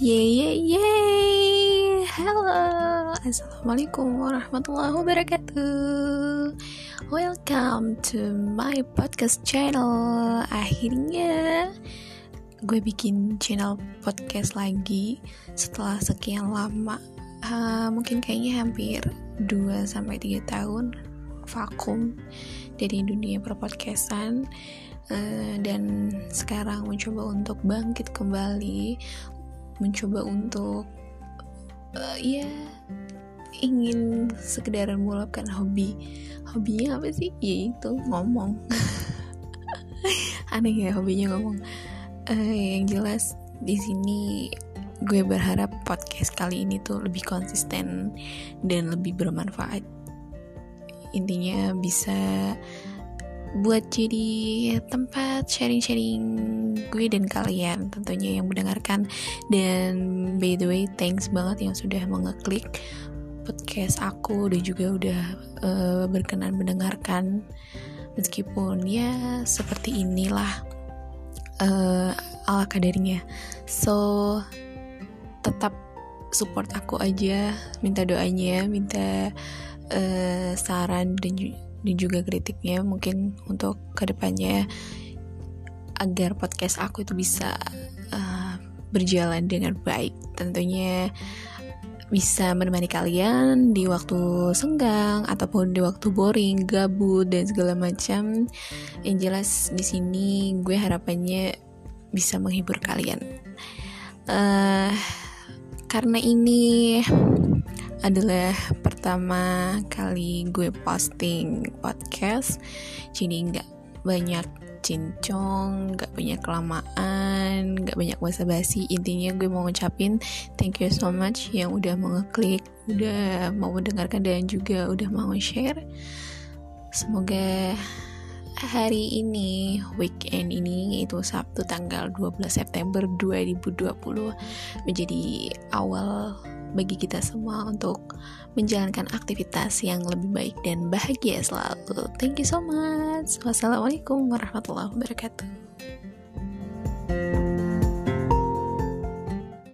Yeay, yeay, yeay. Halo, Assalamualaikum warahmatullahi wabarakatuh. Welcome to my podcast channel. Akhirnya gue bikin channel podcast lagi Setelah sekian lama. Uh, Mungkin kayaknya hampir 2-3 tahun Vakum dari dunia perpodcastan. Uh, Dan sekarang mencoba untuk bangkit kembali mencoba untuk uh, ya ingin sekedar meluapkan hobi. Hobinya apa sih? Ya itu ngomong. Aneh ya hobinya ngomong. Uh, yang jelas di sini gue berharap podcast kali ini tuh lebih konsisten dan lebih bermanfaat. Intinya bisa buat jadi tempat sharing-sharing gue dan kalian tentunya yang mendengarkan. Dan by the way thanks banget yang sudah mengeklik podcast aku dan juga udah uh, berkenan mendengarkan. Meskipun ya seperti inilah uh, ala kadarnya. So tetap support aku aja minta doanya minta uh, saran dan dan juga kritiknya mungkin untuk ke depannya agar podcast aku itu bisa uh, berjalan dengan baik tentunya bisa menemani kalian di waktu senggang ataupun di waktu boring, gabut dan segala macam. Yang jelas di sini gue harapannya bisa menghibur kalian. Uh, karena ini adalah pertama kali gue posting podcast jadi nggak banyak cincong, gak banyak kelamaan, gak banyak basa-basi. Intinya gue mau ngucapin thank you so much yang udah mau ngeklik, udah mau mendengarkan dan juga udah mau share. Semoga hari ini, weekend ini yaitu Sabtu tanggal 12 September 2020 menjadi awal bagi kita semua untuk menjalankan aktivitas yang lebih baik dan bahagia selalu. Thank you so much. Wassalamualaikum warahmatullahi wabarakatuh.